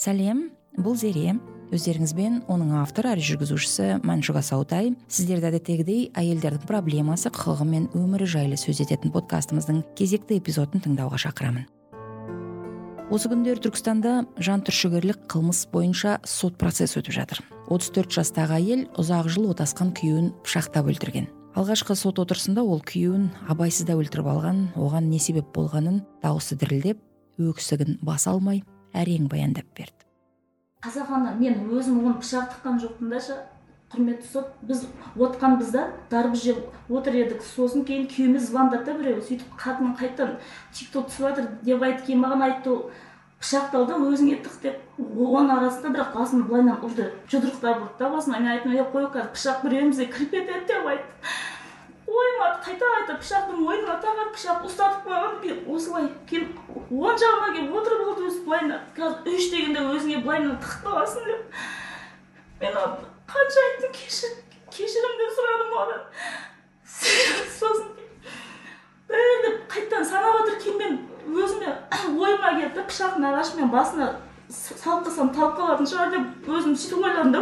сәлем бул зере. Өздеріңізбен оның авторы әрі жүргізушісі маншуга саутай сіздерді әдеттегідей әйелдердің проблемасы құқығы мен өмірі жайлы сөз ететін подкастымыздың кезекті эпизодын тыңдауға шақырамын. Осы күндері түркістанда жан түршігерлік қылмыс бойынша сот процесі өтіп жатыр. отыз төрт жастағы әйел ұзақ жыл отасқан күйеуін пышақтап өлтірген. Алғашқы сот отырысында ол күйеуін абайсызда өлтіріп алған оған не себеп болғанын дауысы дірілдеп өксігін баса алмай әрең баяндап берді. Қазақ ана мен өзім оны пышақ тыққан жоқпын дашы құрметті сот біз отқанбыз да дарбыз жеп отыр едік. Сосын кейін күйеуіме звондады да біреу сөйтіп қатыным қайтадан тик ток түсіп жатыр деп айтты кейін маған айтты ол пышақты ал да өзіңе тық деп. Оның арасында бірақ басымды былайынан ұрды жұдырықтап ұрды да басыма мен айттым е қой қазір пышақ біреуімізге кіріп кетеді деп айтты. Ойыма қайта қайта пышақтың мойнына тағады пышақ ұстатып қойған осылай келіп оң жағыма келіп отырып алды өзі былайынан қазір үш дегенде өзіңе былайынан тығып қаласың деп. Мен қанша айттым кешір кешірім деп сұрадым одан сосын бәрі қайтадан санап жатыр кейін мен өзіме ойыма келді да пышақ нағашымен басына салып қалсам талып қалатын шығар деп өзім сөйтіп ойладым да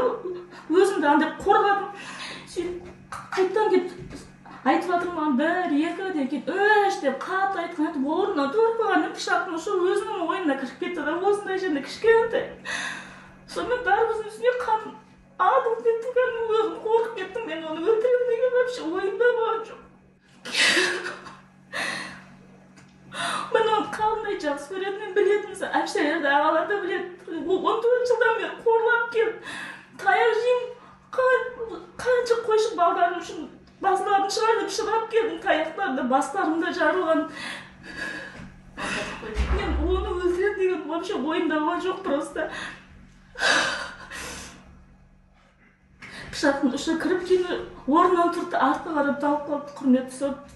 өзімді андай қорғадым. Сөйтіп қайтадан келіп айтып жатыр маған бір екі кейін үш деп қатты айтқан айтып орнынан тұрып қалған пышақтың ұшы өзінің ойына кіріп кетті. Да осындай жерде кішкентай. Сонымен дарбыздың үстіне қан атылып кетті кәдімгі өзім қорқып кеттім. Мен оны өлтіремін деген вообще ойымда болған жоқ. Мен оны қалыңдай жақсы көретінін білетінмін әпшелер ағалар да біледі. Он төрт жылдан бері қорлап келіп таяқ жеймін. Қанша қойшы балдарым үшін шығар деп келдім таяқтарды бастарым да жарылған мен оны өлтіремін деген вообще ойымда болған жоқ просто пышақтың ұшы кіріп кейін орнынан тұрды артқа қарап талып қалды құрметті сот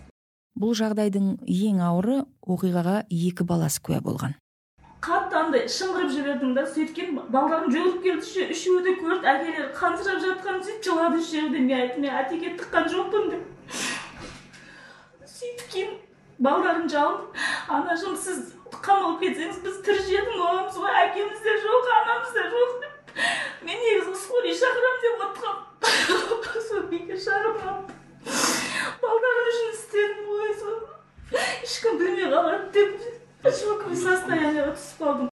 бұл жағдайдың ең ауыры оқиғаға екі баласы куә болған. Қатты андай шыңғырып жібердім да сөйткен балдарым жүгіріп келді үшеуі де көрді әкелері қансырап жатқанын сөйтіп жылады үшеуі де мен айттым мен әтеке тыққан жоқпын деп. Сөйтіп кейін балдарым жалынып анашым сіз қамалып кетсеңіз біз тірі жетім боламыз ғой әкеміз де жоқ анамыз да жоқ деп. Мен негізі скорый шақырамын деп отырғанмын сол биге шақырып балдарым үшін істедім ғой соны ешкім білмей қалады деп шоковый состояниеға түсіп қалдым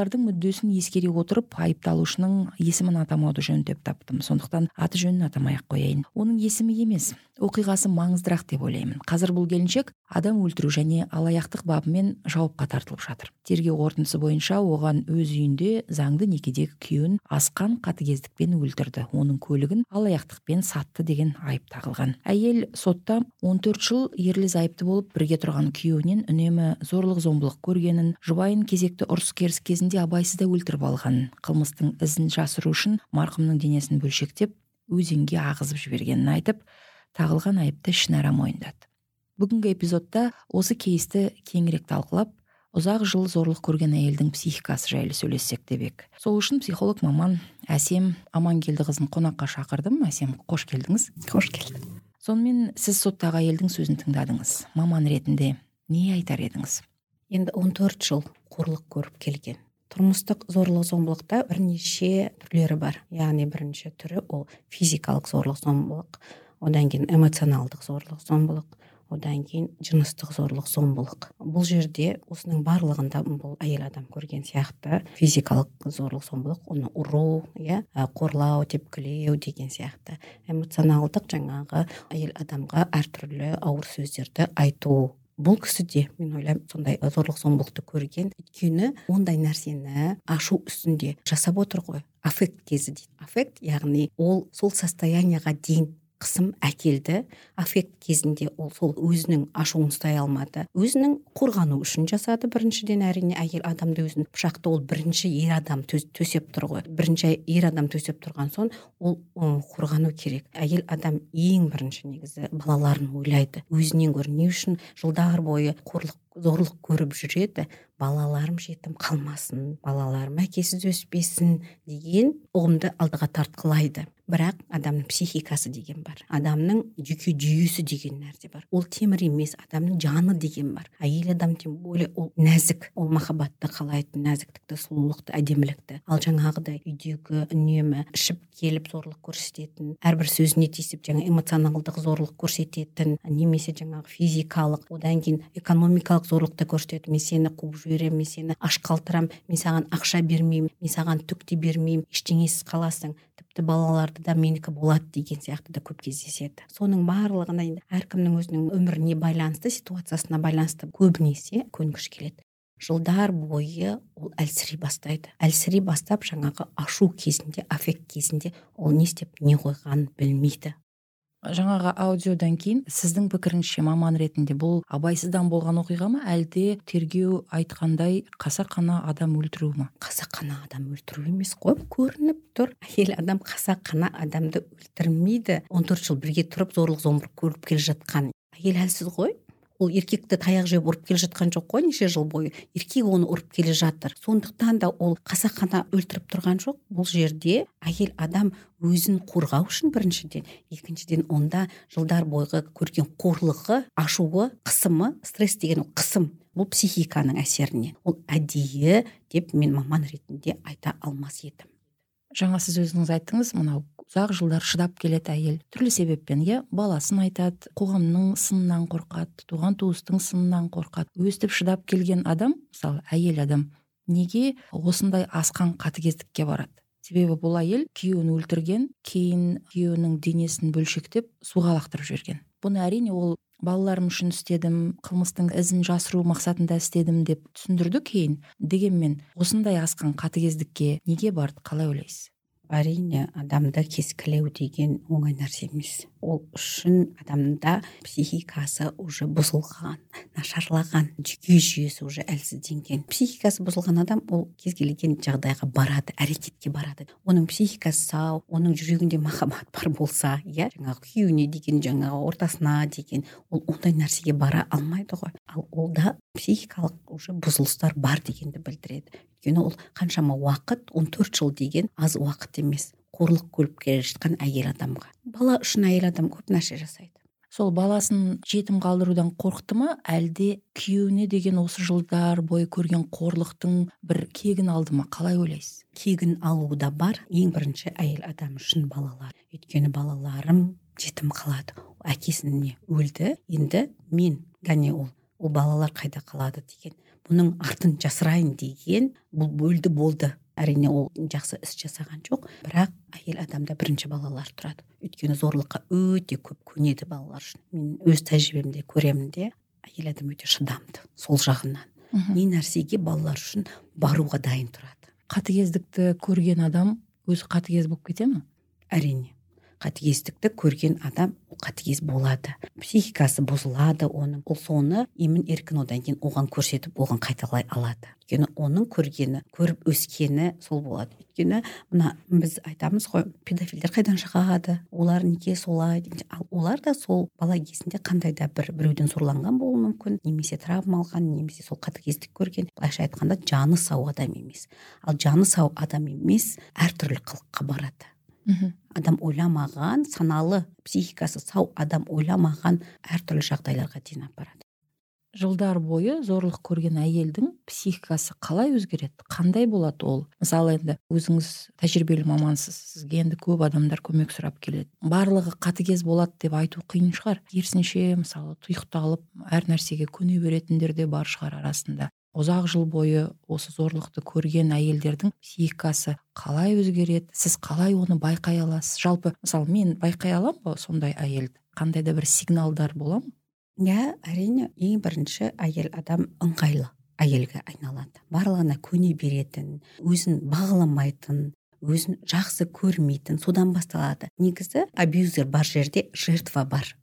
балалардың мүддесін ескере отырып айыпталушының есімін атамауды жөн деп таптым. Сондықтан аты жөнін атамай ақ қояйын. Оның есімі емес оқиғасы маңыздырақ деп ойлаймын. Қазір бұл келіншек адам өлтіру және алаяқтық бабымен жауапқа тартылып жатыр. Тергеу қорытындысы бойынша оған өз үйінде заңды некедегі күйеуін асқан қатыгездікпен өлтірді. Оның көлігін алаяқтықпен сатты деген айып тағылған. Әйел сотта 14 жыл ерлі зайыпты болып бірге тұрған күйеуінен үнемі зорлық зомбылық көргенін жұбайын кезекті ұрыс керіс кезінде абайсызда өлтіріп алған. Қылмыстың ізін жасыру үшін марқұмның денесін бөлшектеп өзенге ағызып жібергенін айтып тағылған айыпты ішінара мойындады. Бүгінгі эпизодта осы кейсті кеңірек талқылап ұзақ жыл зорлық көрген әйелдің психикасы жайлы сөйлессек деп сол үшін психолог маман әсем амангелдіқызын қонаққа шақырдым. Әсем қош келдіңіз. Қош келдік. Сонымен сіз соттағы әйелдің сөзін тыңдадыңыз. Маман ретінде не айтар едіңіз? Енді 14 жыл қорлық көріп келген. Тұрмыстық зорлық зомбылықта бірнеше түрлері бар. Яғни бірінші түрі ол физикалық зорлық зомбылық одан кейін эмоционалдық зорлық зомбылық одан кейін жыныстық зорлық зомбылық. Бұл жерде осының барлығында бұл әйел адам көрген сияқты физикалық зорлық зомбылық оны ұру иә қорлау тепкілеу деген сияқты. Эмоционалдық жаңағы әйел адамға әртүрлі ауыр сөздерді айту бұл кісі де мен ойлаймын сондай зорлық зомбылықты көрген өйткені ондай нәрсені ашу үстінде жасап отыр ғой. Аффект кезі дейді. Аффект яғни ол сол состояниеға дейін қысым әкелді. Аффект кезінде ол сол өзінің ашуын ұстай алмады. Өзінің қорғану үшін жасады біріншіден әрине әйел адамды өзін пышақты ол бірінші ер адам төсеп тұр ғой. Бірінші ер адам төсеп тұрған соң ол қорғану керек. Әйел адам ең бірінші негізі балаларын ойлайды. Өзінен гөрі не үшін жылдар бойы қорлық зорлық көріп жүреді? Балаларым жетім қалмасын балаларым әкесіз өспесін деген ұғымды алдыға тартқылайды. Бірақ адамның психикасы деген бар адамның жүйке жүйесі деген нәрсе бар. Ол темір емес адамның жаны деген бар. Әйел адам тем более ол нәзік ол махаббатты қалайтын нәзіктікті сұлулықты әдемілікті. Ал жаңағыдай үйдегі үнемі ішіп келіп зорлық көрсететін әрбір сөзіне тиісіп жаңа эмоционалдық зорлық көрсететін немесе жаңағы физикалық одан кейін экономикалық зорлықты көрсетеді. Мен сені қуып жіберемін мен сені аш қалтырамын мен саған ақша бермеймін мен саған түк те бермеймін ештеңесіз қаласың тіпті балаларды да менікі болады деген сияқты да көп кездеседі. Соның барлығына енді әркімнің өзінің өміріне байланысты ситуациясына байланысты көбінесе көнгіш келеді. Жылдар бойы ол әлсірей бастайды. Әлсірей бастап жаңағы ашу кезінде аффект кезінде ол не істеп не қойғанын білмейді. Жаңағы аудиодан кейін сіздің пікіріңізше маман ретінде бұл абайсыздан болған оқиға ма? Әлде тергеу айтқандай қасақана адам өлтіру ма? Қасақана адам өлтіру емес қой көрініп тұр. Әйел адам қасақана адамды өлтірмейді. он төрт жыл бірге тұрып зорлық зомбылық көріп келе жатқан. Әйел әлсіз ғой? Ол еркекті таяқ жеп ұрып келе жатқан жоқ қой неше жыл бойы. Еркек оны ұрып келе жатыр. Сондықтан да ол қасақана өлтіріп тұрған жоқ. Бұл жерде әйел адам өзін қорғау үшін біріншіден екіншіден онда жылдар бойғы көрген қорлығы ашуы қысымы стресс деген қысым бұл психиканың әсерінен ол әдейі деп мен маман ретінде айта алмас едім. Жаңа сіз өзіңіз айттыңыз мынау ұзақ жылдар шыдап келеді әйел. Түрлі себеппен иә баласын айтады қоғамның сынынан қорқады туған туыстың сынынан қорқады. Өстіп шыдап келген адам мысалы әйел адам неге осындай асқан қатыгездікке барады? Себебі бұл әйел күйеуін өлтірген кейін күйеуінің денесін бөлшектеп суға лақтырып жіберген. Бұны әрине ол балаларым үшін істедім қылмыстың ізін жасыру мақсатында істедім деп түсіндірді кейін. Дегенмен осындай асқан қатыгездікке неге барды қалай ойлайсыз? Әрине адамды кескілеу деген оңай нәрсе емес. Ол үшін адамда психикасы уже бұзылған нашарлаған жүйке жүйесі уже әлсізденген. Психикасы бұзылған адам ол кез келген жағдайға барады әрекетке барады. Оның психикасы сау оның жүрегінде махаббат бар болса иә жаңағы күйеуіне деген жаңағы ортасына деген ол ондай нәрсеге бара алмайды ғой. Ал олда психикалық уже бұзылыстар бар дегенді білдіреді. Өйткені ол қаншама уақыт 14 жыл деген аз уақыт емес. Қорлық көріп келе жатқан әйел адамға. Бала үшін әйел адам көп нәрсе жасайды. Сол баласын жетім қалдырудан қорықты ма? Әлде күйеуіне деген осы жылдар бойы көрген қорлықтың бір кегін алды ма? Қалай ойлайсыз? Кегін алу да бар. Ең бірінші әйел адам үшін балалар. Өйткені балаларым жетім қалады. Әкесіне өлді? Енді мен кәне ол ол балалар қайда қалады деген. Бұның артын жасырайын деген. Бұл бөлді болды. Әрине ол жақсы іс жасаған жоқ. Бірақ әйел адамда бірінші балалар тұрады. Өйткені зорлыққа өте көп көнеді балалар үшін. Мен өз тәжірибемде көремін де әйел адам өте шыдамды сол жағынан. Не нәрсеге балалар үшін баруға дайын тұрады. Қатыгездікті көрген адам өзі қатыгез болып кете ма? Әрине. Қатыгездікті көрген адам қатыгез болады. Психикасы бұзылады оның. Ол соны емін еркін одан кейін оған көрсетіп оған қайталай алады. Өйткені оның көргені көріп өскені сол болады. Өйткені мына біз айтамыз ғой педофилдер қайдан шығады? Олар неге солай? Ал олар да сол бала кезінде қандай да бір біреуден зорланған болуы мүмкін. Немесе травма алған немесе сол қатыгездік көрген. Былайша айтқанда жаны сау адам емес. Ал жаны сау адам емес әртүрлі қылыққа барады. Адам ойламаған саналы психикасы сау адам ойламаған әртүрлі жағдайларға дейін апарады. Жылдар бойы зорлық көрген әйелдің психикасы қалай өзгереді? Қандай болады ол? Мысалы енді өзіңіз тәжірибелі мамансыз сізге енді көп адамдар көмек сұрап келеді. Барлығы қатыгез болады деп айту қиын шығар. Керісінше мысалы тұйықталып әр нәрсеге көне беретіндер де бар шығар арасында. Ұзақ жыл бойы осы зорлықты көрген әйелдердің психикасы қалай өзгереді? Сіз қалай оны байқай аласыз? Жалпы мысалы мен байқай аламын ба сондай әйелді? Қандай да бір сигналдар бола ма? Иә әрине ең бірінші әйел адам ыңғайлы әйелге айналады. Барлығына көне беретін өзін бағаламайтын өзін жақсы көрмейтін содан басталады. Негізі абьюзер бар жерде жертва бар.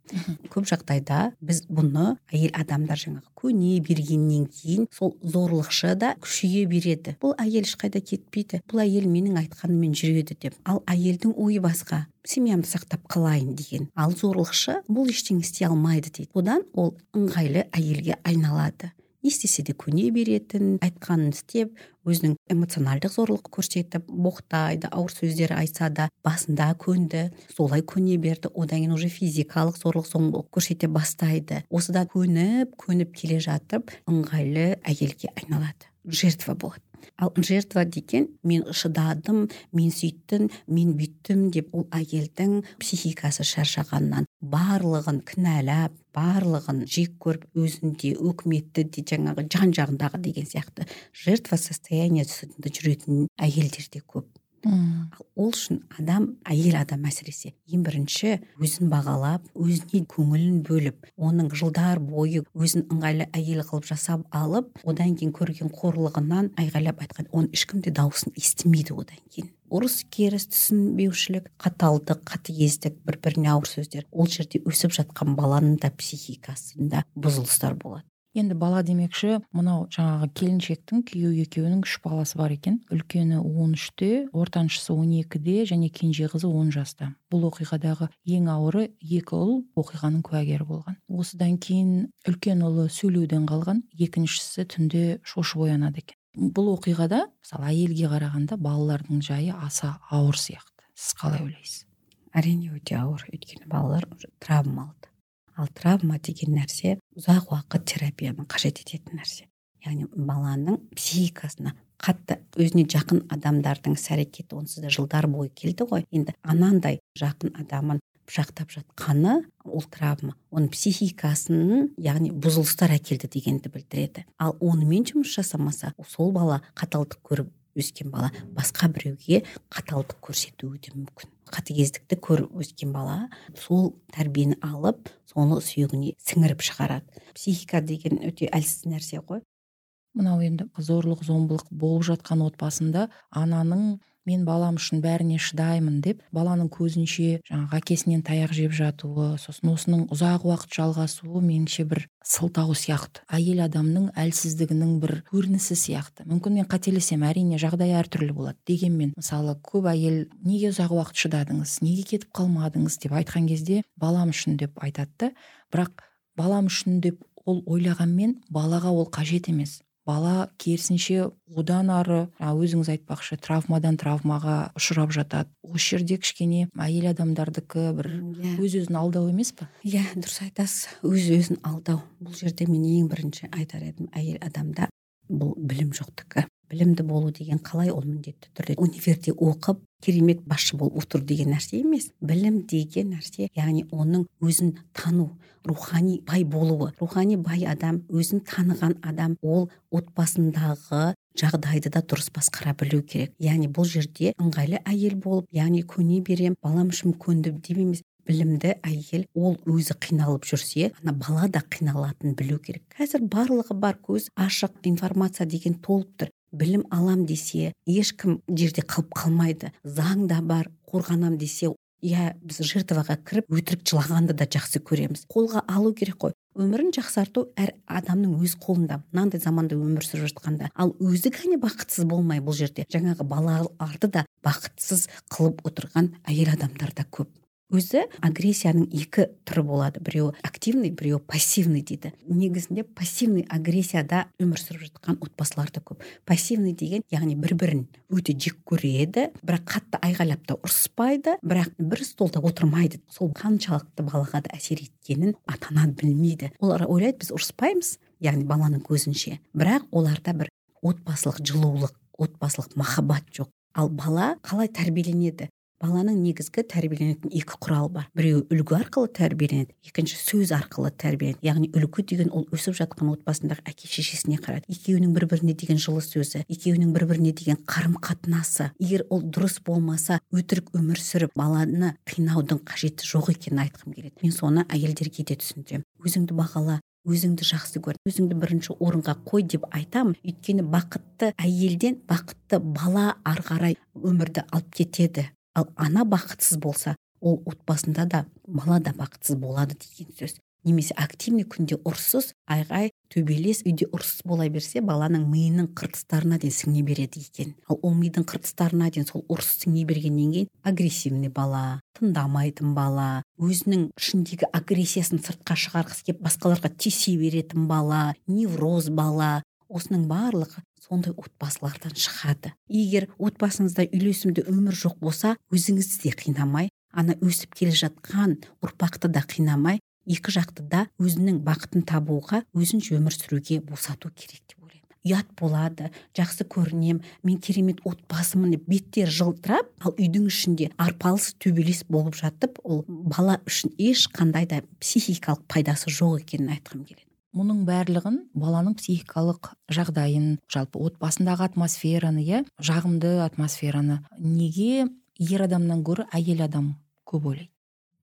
Көп жағдайда біз бұны әйел адамдар жаңағы көне бергеннен кейін сол зорлықшы да күшейе береді. Бұл әйел ешқайда кетпейді. Бұл әйел менің айтқаныммен жүреді деп. Ал әйелдің ойы басқа. Семьямды сақтап қалайын деген. Ал зорлықшы бұл ештеңе істей алмайды дейді. Одан ол ыңғайлы әйелге айналады. Не істесе де көне беретін айтқанын істеп өзінің эмоциональдық зорлық көрсетіп боқтайды ауыр сөздер айтса да басында көнді солай көне берді. Одан кейін уже физикалық зорлық зомбылық көрсете бастайды. Осыдан көніп көніп келе жатып ыңғайлы әйелге айналады. Жертва болады. Ал жертва деген мен шыдадым мен сүйттім мен бүйттім деп ол әйелдің психикасы шаршағаннан барлығын кінәлап барлығын жек көріп өзінде өкіметті де жаңағы жан жағындағы деген сияқты жертва состояниесінде жүретін әйелдер де көп. Ол үшін адам әйел адам әсіресе ең бірінші өзін бағалап өзіне көңілін бөліп оның жылдар бойы өзін ыңғайлы әйел қылып жасап алып одан кейін көрген қорлығынан айғайлап айтқан оның ешкім де дауысын естімейді одан кейін. Ұрыс керіс түсінбеушілік қаталдық қатыгездік бір біріне ауыр сөздер ол жерде өсіп жатқан баланың да психикасында бұзылыстар болады. Енді бала демекші мынау жаңағы келіншектің күйеу екеуінің үш баласы бар екен. Үлкені он үште ортаншысы он екіде және кенже қызы он жаста. Бұл оқиғадағы ең ауыры екі ұл оқиғаның куәгері болған. Осыдан кейін үлкен ұлы сөйлеуден қалған екіншісі түнде шошып оянады екен. Бұл оқиғада мысалы әйелге қарағанда балалардың жайы аса ауыр сияқты. Сіз қалай ойлайсыз? Әрине өте ауыр. Өйткені балалар травма алды ал травма деген нәрсе ұзақ уақыт терапияны қажет ететін нәрсе. Яғни баланың психикасына қатты өзіне жақын адамдардың іс әрекеті онсыз да жылдар бойы келді ғой. Енді анандай жақын адамын пышақтап жатқаны ол травма оның психикасының яғни бұзылыстар әкелді дегенді білдіреді. Ал онымен жұмыс жасамаса сол бала қаталдық көріп өскен бала басқа біреуге қаталдық көрсетуі де мүмкін. Қатыгездікті көріп өскен бала сол тәрбиені алып соны сүйегіне сіңіріп шығарады. Психика деген өте әлсіз нәрсе ғой. Мынау енді зорлық зомбылық болып жатқан отбасында ананың мен балам үшін бәріне шыдаймын деп баланың көзінше жаңағы әкесінен таяқ жеп жатуы сосын осының ұзақ уақыт жалғасуы меніңше бір сылтау сияқты. Әйел адамның әлсіздігінің бір көрінісі сияқты. Мүмкін мен қателесемін әрине жағдай әртүрлі болады дегенмен мысалы көп әйел неге ұзақ уақыт шыдадыңыз? Неге кетіп қалмадыңыз? деп айтқан кезде балам үшін деп айтады да бірақ балам үшін деп ол ойлағанмен балаға ол қажет емес. Бала керісінше одан ары өзіңіз айтпақшы травмадан травмаға ұшырап жатады осы жерде кішкене әйел адамдардікі бір yeah. Иә. өз өзін алдау емес па иә yeah, дұрыс айтасыз өз өзін алдау бұл жерде мен ең бірінші айтар едім әйел адамда бұл білім жоқтікі білімді болу деген қалай ол міндетті түрде? Универде оқып керемет басшы болып отыр деген нәрсе емес. Білім деген нәрсе яғни оның өзін тану рухани бай болуы. Рухани бай адам өзін таныған адам ол отбасындағы жағдайды да дұрыс басқара білу керек. Яғни бұл жерде ыңғайлы әйел болып яғни көне берем балам үшін көндім деп емес білімді әйел ол өзі қиналып жүрсе ана бала да қиналатынын білу керек. Қазір барлығы бар көз ашық информация деген толып тұр. Білім алам десе ешкім жерде қалып қалмайды заң да бар қорғанам десе иә біз жертваға кіріп өтірік жылағанды да жақсы көреміз. Қолға алу керек қой. Өмірін жақсарту әр адамның өз қолында. Мынандай заманда өмір сүріп жатқанда. Ал өзі кәне бақытсыз болмай бұл жерде. Жаңағы балаларды да бақытсыз қылып отырған әйел адамдар да көп. Өзі агрессияның екі түрі болады. Біреуі активный біреуі пассивный дейді. Негізінде пассивный агрессияда өмір сүріп жатқан отбасылар да көп. Пассивный деген яғни бір бірін өте жек көреді бірақ қатты айғайлап та ұрыспайды бірақ бір столда отырмайды. Сол қаншалықты балаға да әсер еткенін ата ана білмейді. Олар ойлайды біз ұрыспаймыз яғни баланың көзінше. Бірақ оларда бір отбасылық жылулық отбасылық махаббат жоқ. Ал бала қалай тәрбиеленеді? Баланың негізгі тәрбиеленетін екі құралы бар. Біреуі үлгі арқылы тәрбиеленеді екінші сөз арқылы тәрбиеленеді. Яғни үлгі деген ол өсіп жатқан отбасындағы әке шешесіне қарайды екеуінің бір біріне деген жылы сөзі екеуінің бір біріне деген қарым қатынасы егер ол дұрыс болмаса өтірік өмір сүріп баланы қинаудың қажеті жоқ екенін айтқым келеді. Мен соны әйелдерге де түсіндіремін. Өзіңді бағала өзіңді жақсы көр өзіңді бірінші орынға қой деп айтамын. Өйткені бақытты әйелден бақытты бала ары қарай өмірді алып кетеді. Ал ана бақытсыз болса ол отбасында да бала да бақытсыз болады деген сөз. Немесе активный күнде ұрсыз айғай төбелес үйде ұрсыз бола берсе баланың миының қыртыстарына дейін сіңе береді екен. Ал ол мидың қыртыстарына дейін сол ұрыс сіңе бергеннен кейін агрессивный бала тыңдамайтын бала өзінің ішіндегі агрессиясын сыртқа шығарғысы келіп басқаларға тиісе беретін бала невроз бала осының барлығы сондай отбасылардан шығады. Егер отбасыңызда үйлесімді өмір жоқ болса өзіңізді де қинамай ана өсіп келе жатқан ұрпақты да қинамай екі жақты да өзінің бақытын табуға өзінше өмір сүруге босату керек деп ойлаймын. Ұят болады жақсы көрінем мен керемет отбасымын деп беттері жылтырап ал үйдің ішінде арпалыс төбелес болып жатып ол бала үшін ешқандай да психикалық пайдасы жоқ екенін айтқым келеді. Мұның барлығын баланың психикалық жағдайын жалпы отбасындағы атмосфераны иә жағымды атмосфераны. Неге ер адамнан гөрі әйел адам көп ойлайды?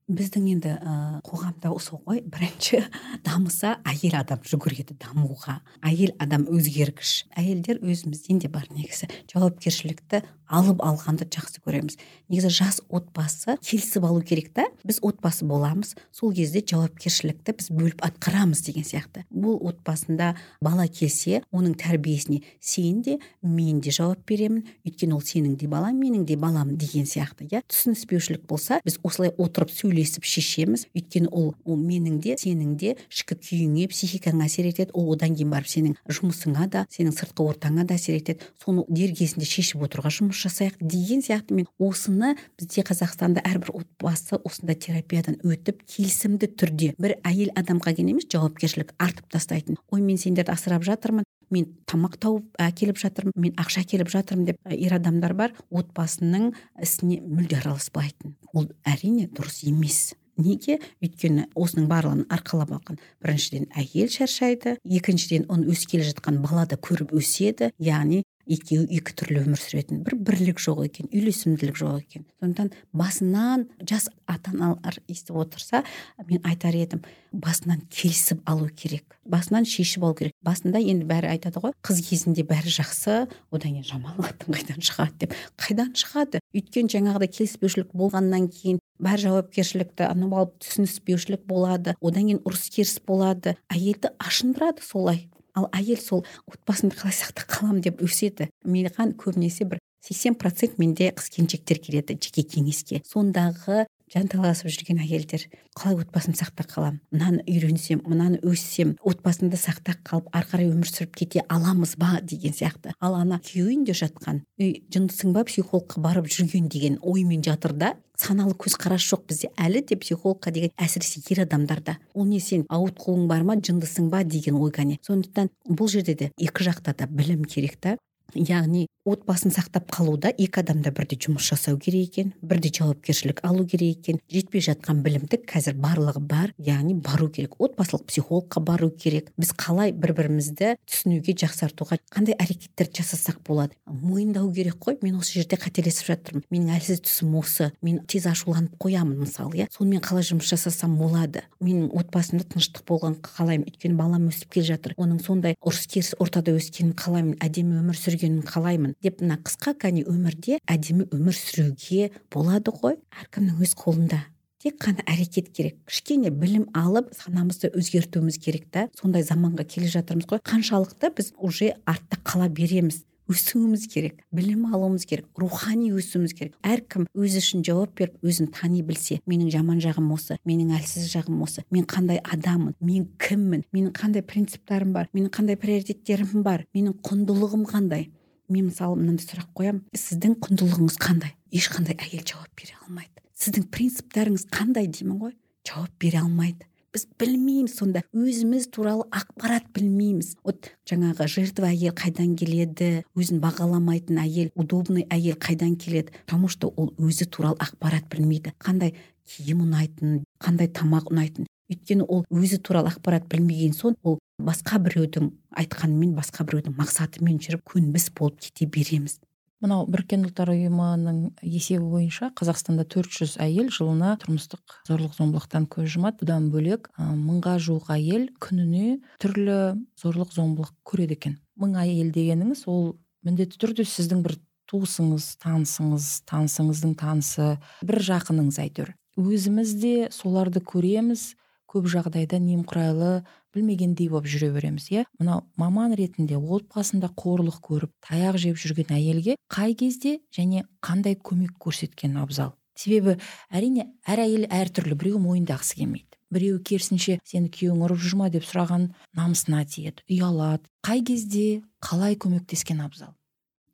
Біздің енді ә, қоғамда осы ғой. Бірінші дамыса әйел адам жүгіреді дамуға. Әйел адам өзгергіш. Әйелдер өзімізден де бар негізі. Жауапкершілікті алып алғанды жақсы көреміз. Негізі жас отбасы келісіп алу керек та. Біз отбасы боламыз. Сол кезде жауапкершілікті біз бөліп атқарамыз деген сияқты. Бұл отбасында бала келсе оның тәрбиесіне сен де мен де жауап беремін. Өйткені ол сенің де балаң менің де балам деген сияқты иә. Түсініспеушілік болса біз осылай отырып сөйлесіп шешеміз. Өйткені ол ол менің де сенің де ішкі күйіңе психикаңа әсер етеді. Ол одан кейін барып сенің жұмысыңа да сенің сыртқы ортаңа да әсер етеді. Соны дер кезінде шешіп отыруға жұмыс жасайық деген сияқты. Мен осыны бізде қазақстанда әрбір отбасы осындай терапиядан өтіп келісімді түрде бір әйел адамға ғана емес жауапкершілік артып тастайтын. Ой мен сендерді асырап жатырмын. Мен тамақ тауып әкеліп жатырмын мен ақша әкеліп жатырмын деп ер адамдар бар отбасының ісіне мүлде араласпайтын. Ол әрине дұрыс емес. Неге? Өйткені осының барлығын арқалап алған. Біріншіден әйел шаршайды екіншіден оны өсіп келе жатқан бала да көріп өседі. Яғни екеуі екі түрлі өмір сүретін. Бір бірлік жоқ екен үйлесімділік жоқ екен. Сондықтан басынан жас ата аналар естіп отырса мен айтар едім басынан келісіп алу керек. Басынан шешіп алу керек. Басында енді бәрі айтады ғой қыз кезінде бәрі жақсы одан кейін жаман атын қайдан шығады деп. Қайдан шығады? Өйткені жаңағыдай келіспеушілік болғаннан кейін бәрі жауапкершілікті анау алып түсініспеушілік болады. Одан кейін ұрыс керіс болады. Әйелді ашындырады солай. Ал әйел сол отбасымды қалай сақтап қаламын деп өседі маған көбінесе бір сексен процент менде қыз келіншектер келеді жеке кеңеске. Сондағы жанталасып жүрген әйелдер қалай отбасымды сақтап қаламын мынаны үйренсем мынаны өссем отбасымды сақтап қалып ары қарай өмір сүріп кете аламыз ба? деген сияқты. Ал ана күйеу үйінде жатқан үй жындысың ба психологқа барып жүрген? деген оймен жатыр да саналы көзқарас жоқ бізде. Әлі де психологқа деген әсіресе ер адамдарда ол не сен ауытқуың бар ма жындысың ба? деген ой кәне сондықтан бұл жерде де екі жақта да білім керек та. Яғни отбасын сақтап қалуда екі адам да бірдей жұмыс жасау керек екен бірдей жауапкершілік алу керек екен. Жетпей жатқан білімді қазір барлығы бар яғни бару керек отбасылық психологқа бару керек. Біз қалай бір бірімізді түсінуге жақсартуға қандай әрекеттерді жасасақ болады? Мойындау керек қой. Мен осы жерде қателесіп жатырмын. Менің әлсіз тұсым осы. Мен тез ашуланып қоямын мысалы иә. Сонымен қалай жұмыс жасасам болады? Менің отбасымда тыныштық болғанын қалаймын. Өйткені балам өсіп келе жатыр. Оның сондай ұрыс керіс ортада өскенін қалаймын. Әдемі өмір сүргенін қалаймын деп мына қысқа кәне өмірде әдемі өмір сүруге болады ғой. Әркімнің өз қолында. Тек қана әрекет керек. Кішкене білім алып санамызды өзгертуіміз керек та. Сондай заманға келе жатырмыз ғой. Қаншалықты біз уже артта қала береміз. Өсуіміз керек білім алуымыз керек рухани өсуіміз керек. Әркім өзі үшін жауап беріп өзін тани білсе менің жаман жағым осы менің әлсіз жағым осы мен қандай адаммын мен кіммін менің қандай принциптарым бар менің қандай приоритеттерім бар менің құндылығым қандай? Мен мысалы мынандай сұрақ қоямын. Сіздің құндылығыңыз қандай? Ешқандай әйел жауап бере алмайды. Сіздің принциптарыңыз қандай деймін ғой? Жауап бере алмайды. Біз білмейміз сонда. Өзіміз туралы ақпарат білмейміз. Вот жаңағы жертва әйел қайдан келеді? Өзін бағаламайтын әйел удобный әйел қайдан келеді? Потому что ол өзі туралы ақпарат білмейді. Қандай киім ұнайтынын қандай тамақ ұнайтынын өйткені ол өзі туралы ақпарат білмеген соң ол басқа біреудің айтқанымен басқа біреудің мақсатымен жүріп көнбіс болып кете береміз. Мынау біріккен ұлттар ұйымының есебі бойынша қазақстанда 400 әйел жылына тұрмыстық зорлық зомбылықтан көз жұмады. Бұдан бөлек мыңға жуық әйел күніне түрлі зорлық зомбылық көреді екен. Мың әйел дегеніңіз ол міндетті түрде сіздің бір туысыңыз танысыңыз танысыңыздың танысы бір жақыныңыз әйтеуір. Өзіміз де соларды көреміз. Көп жағдайда немқұрайлы білмегендей болып жүре береміз иә? Мынау маман ретінде отбасында қорлық көріп таяқ жеп жүрген әйелге қай кезде және қандай көмек көрсеткен абзал? Себебі әрине әр әйел әртүрлі біреу мойындағысы келмейді. Біреу керісінше сені күйеуің ұрып жүр ма? деп сұраған намысына тиеді ұялады. Қай кезде қалай көмектескен абзал?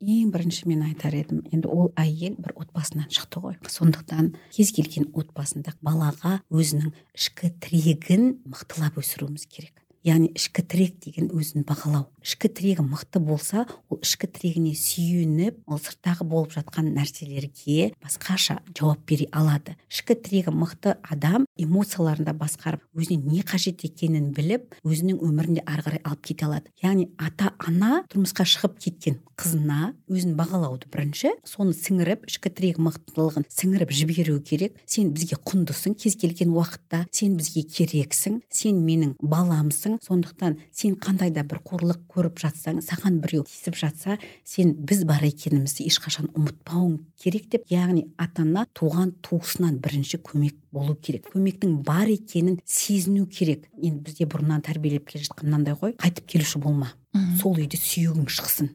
Ең бірінші мен айтар едім енді ол әйел бір отбасынан шықты ғой. Сондықтан кез келген отбасында балаға өзінің ішкі тірегін мықтылап өсіруіміз керек. Яғни ішкі тірек деген өзін бағалау. Ішкі тірегі мықты болса ол ішкі тірегіне сүйеніп ол сырттағы болып жатқан нәрселерге басқаша жауап бере алады. Ішкі тірегі мықты адам эмоцияларын басқарып өзіне не қажет екенін біліп өзінің өмірінде ары қарай алып кете алады. Яғни ата ана тұрмысқа шығып кеткен қызына өзін бағалауды бірінші соны сіңіріп ішкі тірегі мықтылығын сіңіріп жіберу керек. Сен бізге құндысың кез келген уақытта. Сен бізге керексің. Сен менің баламсың. Сондықтан сен қандай да бір қорлық көріп жатсаң саған біреу тиісіп жатса сен біз бар екенімізді ешқашан ұмытпауың керек деп яғни ата ана туған туысынан бірінші көмек болу керек. Көмектің бар екенін сезіну керек. Енді бізде бұрыннан тәрбиелеп келе жатқан мынандай ғой қайтып келуші болма. Сол үйде сүйегің шықсын.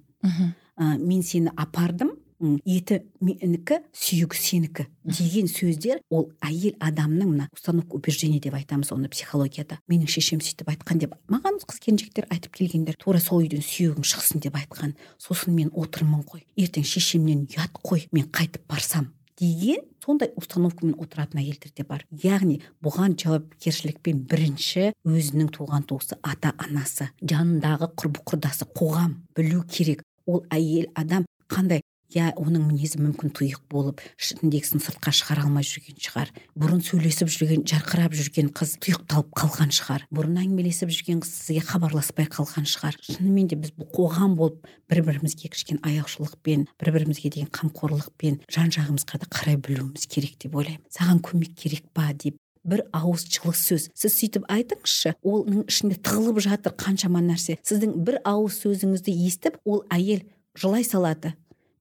Ә, мен сені апардым еті менікі сүйегі сенікі деген сөздер ол әйел адамның мына установка убеждения деп айтамыз оны психологияда. Менің шешем сөйтіп айтқан деп маған қыз келіншектер айтып келгендер тура сол үйден сүйегің шықсын деп айтқан. Сосын мен отырмын ғой. Ертең шешемнен ұят қой мен қайтып барсам деген сондай установкамен отыратын әйелдер де бар. Яғни бұған жауапкершілікпен бірінші өзінің туған туысы ата анасы жанындағы құрбы құрдасы қоғам білу керек. Ол әйел адам қандай иә оның мінезі мүмкін тұйық болып ішіндегісін сыртқа шығара алмай жүрген шығар. Бұрын сөйлесіп жүрген жарқырап жүрген қыз тұйықталып қалған шығар. Бұрын әңгімелесіп жүрген қыз сізге хабарласпай қалған шығар. Шынымен де біз бұл қоғам болып бір бірімізге кішкене аяушылықпен бір бірімізге деген қамқорлықпен жан жағымызға да қарай білуіміз керек деп ойлаймын. Саған көмек керек па деп. Бір ауыз жылы сөз. Сіз сөйтіп айтыңызшы оның ішінде тығылып жатыр қаншама нәрсе. Сіздің бір ауыз сөзіңізді естіп ол әйел жылай салады.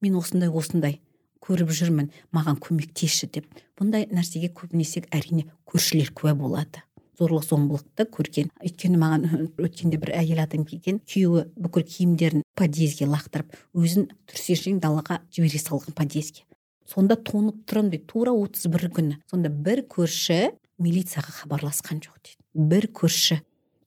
Мен осындай осындай көріп жүрмін маған көмектесші деп. Бұндай нәрсеге көбінесе әрине көршілер куә болады. Зорлық зомбылықты көрген өйткені маған өткенде бір әйел адам келген күйеуі бүкіл киімдерін подъездге лақтырып өзін түрсешең далаға жібере салған подъездге сонда тоңып тұрамын дейді тура отыз бір күні. Сонда бір көрші милицияға хабарласқан жоқ дейді бір көрші.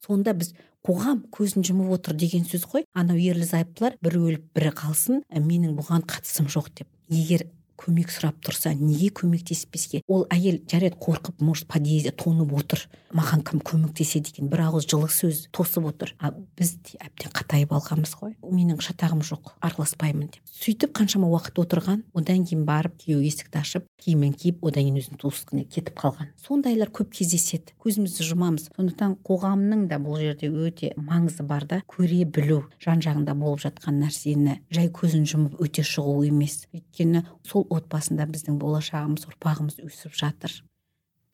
Сонда біз қоғам көзін жұмып отыр деген сөз ғой. Анау ерлі зайыптылар бірі өліп бірі қалсын менің бұған қатысым жоқ деп. Егер көмек сұрап тұрса неге көмектеспеске? Ол әйел жарайды қорқып может подъезде тоңып отыр маған кім көмектеседі екен бір ауыз жылы сөз тосып отыр. А біз әбден қатайып алғанбыз ғой. Менің шатағым жоқ араласпаймын деп. Сөйтіп қаншама уақыт отырған одан кейін барып күйеуі есікті ашып киімін киіп одан кейін өзінің туысқаны кетіп қалған. Сондайлар көп кездеседі. Көзімізді жұмамыз. Сондықтан қоғамның да бұл жерде өте маңызы бар да көре білу жан жағында болып жатқан нәрсені жай көзін жұмып өте шығу емес. Өйткені сол отбасында біздің болашағымыз ұрпағымыз өсіп жатыр.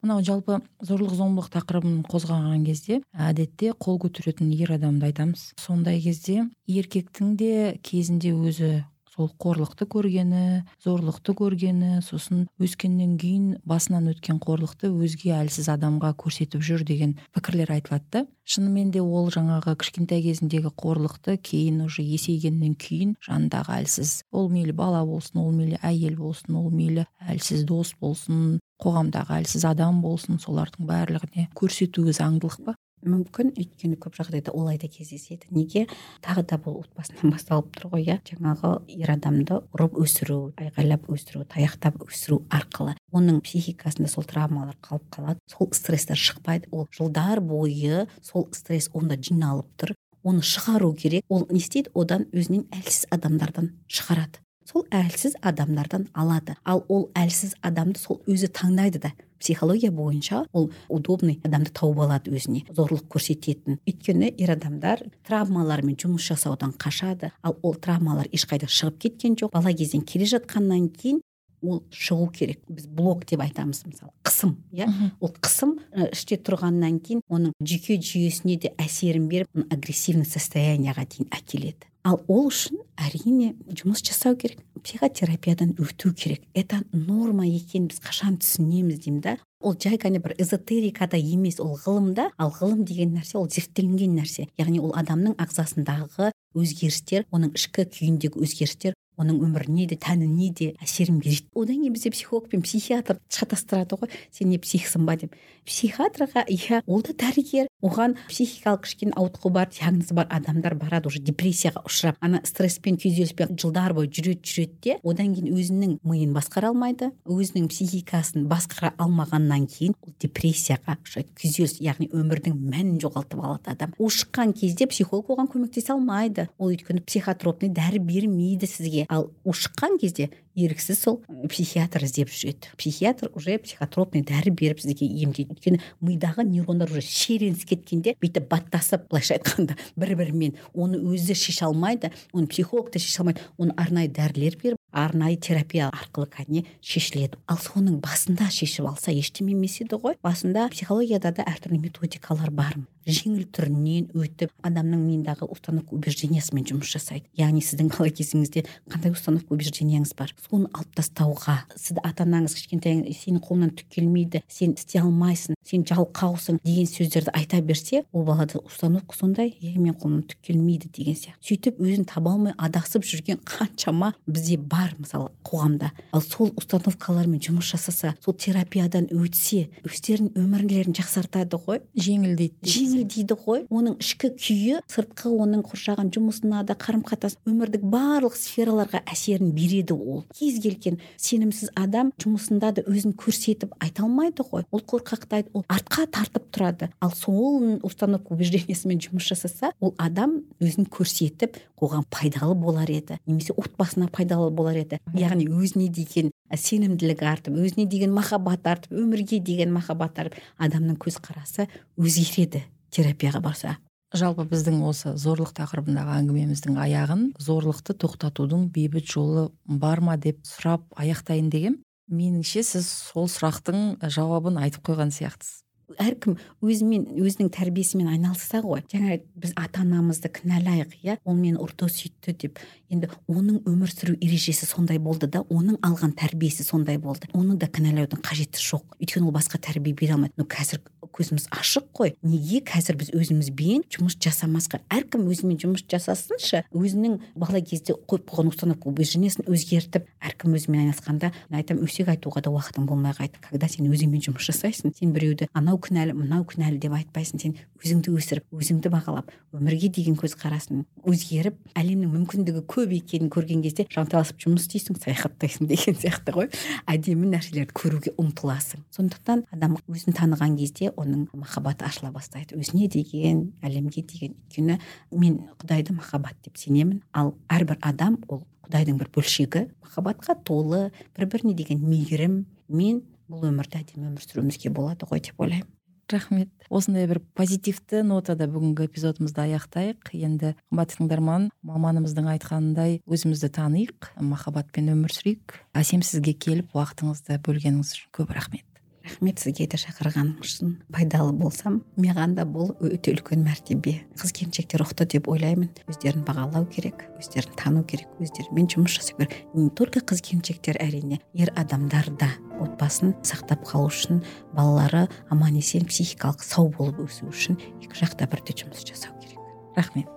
Мынау жалпы зорлық зомбылық тақырыбын қозғаған кезде әдетте қол көтеретін ер адамды айтамыз. Сондай кезде еркектің де кезінде өзі сол қорлықты көргені зорлықты көргені сосын өскеннен кейін басынан өткен қорлықты өзге әлсіз адамға көрсетіп жүр деген пікірлер айтылады да. Шынымен де ол жаңағы кішкентай кезіндегі қорлықты кейін уже есейгеннен кейін жанындағы әлсіз ол мейлі бала болсын ол мейлі әйел болсын ол мейлі әлсіз дос болсын қоғамдағы әлсіз адам болсын солардың барлығына көрсетуі заңдылық па? Мүмкін. Өйткені көп жағдайда олай да кездеседі. Неге? Тағы да бұл отбасынан басталып тұр ғой иә? Жаңағы ер адамды ұрып өсіру айғайлап өсіру таяқтап өсіру арқылы оның психикасында сол травмалар қалып қалады. Сол стресстер шықпайды. Ол жылдар бойы сол стресс онда жиналып тұр. Оны шығару керек. Ол не істейді? Одан өзінен әлсіз адамдардан шығарады. Сол әлсіз адамдардан алады. Ал ол әлсіз адамды сол өзі таңдайды да. Психология бойынша ол удобный адамды тауып алады өзіне зорлық көрсететін. Өйткені ер адамдар травмалармен жұмыс жасаудан қашады. Ал ол травмалар ешқайда шығып кеткен жоқ. Бала кезден келе жатқаннан кейін ол шығу керек. Біз блок деп айтамыз мысалы қысым иә? Ол қысым іште тұрғаннан кейін оның жүйке жүйесіне де әсерін беріп агрессивный состояниеға дейін әкеледі. Ал ол үшін әрине жұмыс жасау керек психотерапиядан өту керек. Это норма екенін біз қашан түсінеміз деймін да. Ол жай ғана бір эзотерикада емес ол ғылымда. Ал ғылым деген нәрсе ол зерттелінген нәрсе. Яғни ол адамның ағзасындағы өзгерістер оның ішкі күйіндегі өзгерістер оның өміріне де тәніне де әсерін береді. Одан кейін бізде психолог пен психиатр шатастырады ғой. Сен не психсың ба деп. Психиатрға иә ол да дәрігер. Оған психикалық кішкене ауытқу бар диагнозы бар адамдар барады уже депрессияға ұшырап. Ана стресспен күйзеліспен жылдар бойы жүреді жүреді де одан кейін өзінің миын басқара алмайды. Өзінің психикасын басқара алмағаннан кейін ол депрессияға ұшырайды. Күйзеліс яғни өмірдің мәнін жоғалтып алады адам. Ушыққан кезде психолог оған көмектесе алмайды. Ол өйткені психотропный дәрі бермейді сізге. Ал ушыққан кезде еріксіз сол психиатр іздеп жүреді. Психиатр уже психотропный дәрі беріп сізге емдейді. Өйткені мидағы нейрондар уже шиеленісіп кеткенде бүйтіп баттасып былайша айтқанда бір бірімен оны өзі шеше алмайды оны психолог та шеше алмайды оны арнайы дәрілер беріп арнайы терапия арқылы кәдімгі шешіледі. Ал соның басында шешіп алса ештеме емес еді ғой. Басында психологияда да әртүрлі методикалар бар. Жеңіл түрінен өтіп адамның миындағы установка убеждениясымен жұмыс жасайды. Яғни сіздің бала кезіңізде қандай установка убежденияңыз бар? Соны алып тастауға. Сізді ата анаңыз кішкентай сенің қолыңнан түк келмейді сен істей алмайсың сен жалқаусың деген сөздерді айта берсе ол балада установка сондай е менің қолымнан түк келмейді деген сияқты. Сөйтіп өзін таба алмай адасып жүрген қаншама бізде бар мысалы қоғамда. Ал сол установкалармен жұмыс жасаса сол терапиядан өтсе өздерінің өмірлерін жақсартады ғой. Жеңілдейді дейді ғой. Оның ішкі күйі сыртқы оның қоршаған жұмысына да қарым қатынас өмірдің барлық сфераларға әсерін береді ол. Кез келген сенімсіз адам жұмысында да өзін көрсетіп айта алмайды ғой. Ол қорқақтайды ол артқа тартып тұрады. Ал сол установка убеждениясымен жұмыс жасаса ол адам өзін көрсетіп қоғам пайдалы болар еді. Немесе отбасына пайдалы болар еді. Яғни өзіне деген сенімділігі артып өзіне деген махаббат артып өмірге деген махаббат артып адамның көзқарасы өзгереді терапияға барса. Жалпы біздің осы зорлық тақырыбындағы әңгімеміздің аяғын зорлықты тоқтатудың бейбіт жолы бар ма деп сұрап аяқтайын дегем меніңше сіз сол сұрақтың жауабын айтып қойған сияқтысыз. Әркім өзімен өзінің тәрбиесімен айналысса ғой. Жаңа біз ата анамызды кінәлайық иә? Ол мені ұрды сөйтті деп. Енді оның өмір сүру ережесі сондай болды да оның алған тәрбиесі сондай болды. Оны да кінәлаудың қажеті жоқ. Өйткені ол басқа тәрбие бере алмайды. Но қазір көзіміз ашық қой. Неге қазір біз өзімізбен жұмыс жасамасқа? Әркім өзімен жұмыс жасасыншы өзінің бала кезде қойып қойған установка убеждениесін өзгертіп әркім өзімен айналысқанда айтамын өсек айтуға да уақытың болмай қайды когда сен өзіңмен жұмыс жасайсың сен біреуді анау мынау кінәлі мынау кінәлі деп айтпайсың. Сен өзіңді өсіріп өзіңді бағалап өмірге деген көзқарасың өзгеріп әлемнің мүмкіндігі көп екенін көрген кезде жанталасып жұмыс істейсің саяхаттайсың деген сияқты ғой. Әдемі нәрселерді көруге ұмтыласың. Сондықтан адам өзін таныған кезде оның махаббаты ашыла бастайды. Өзіне деген әлемге деген. Өйткені мен құдайды махаббат деп сенемін. Ал әрбір адам ол құдайдың бір бөлшегі. Махаббатқа толы бір біріне деген мейірім. Мен бұл өмірді әдемі өмір сүруімізге болады ғой деп ойлаймын. Рахмет. Осындай бір позитивті нотада бүгінгі эпизодымызды аяқтайық. Енді қымбатты тыңдарман маманымыздың айтқанындай өзімізді таниық махаббатпен өмір сүрейік. Әсем сізге келіп уақытыңызды бөлгеніңіз үшін көп рахмет. Рахмет сізге де шақырғаныңыз үшін. Пайдалы болсам маған да бұл өте үлкен мәртебе. Қыз келіншектер ұқты деп ойлаймын. Өздерін бағалау керек өздерін тану керек өздерімен жұмыс жасау керек. Не только қыз келіншектер әрине ер адамдар да отбасын сақтап қалу үшін балалары аман есен психикалық сау болып өсу үшін екі жақта бірдей жұмыс жасау керек. Рахмет.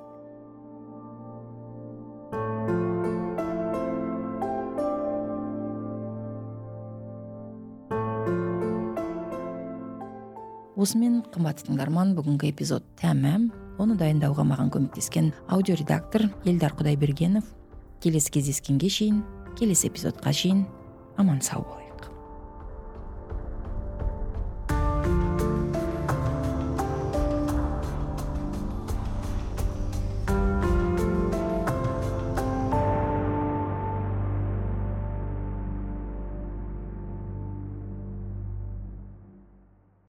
Осымен қымбатты тыңдарман бүгінгі эпизод тәмам оны дайындауға маған көмектескен аудиоредактор елдар құдайбергенов. Келесі кездескенге шейін келесі эпизодқа шейін аман сау болайық.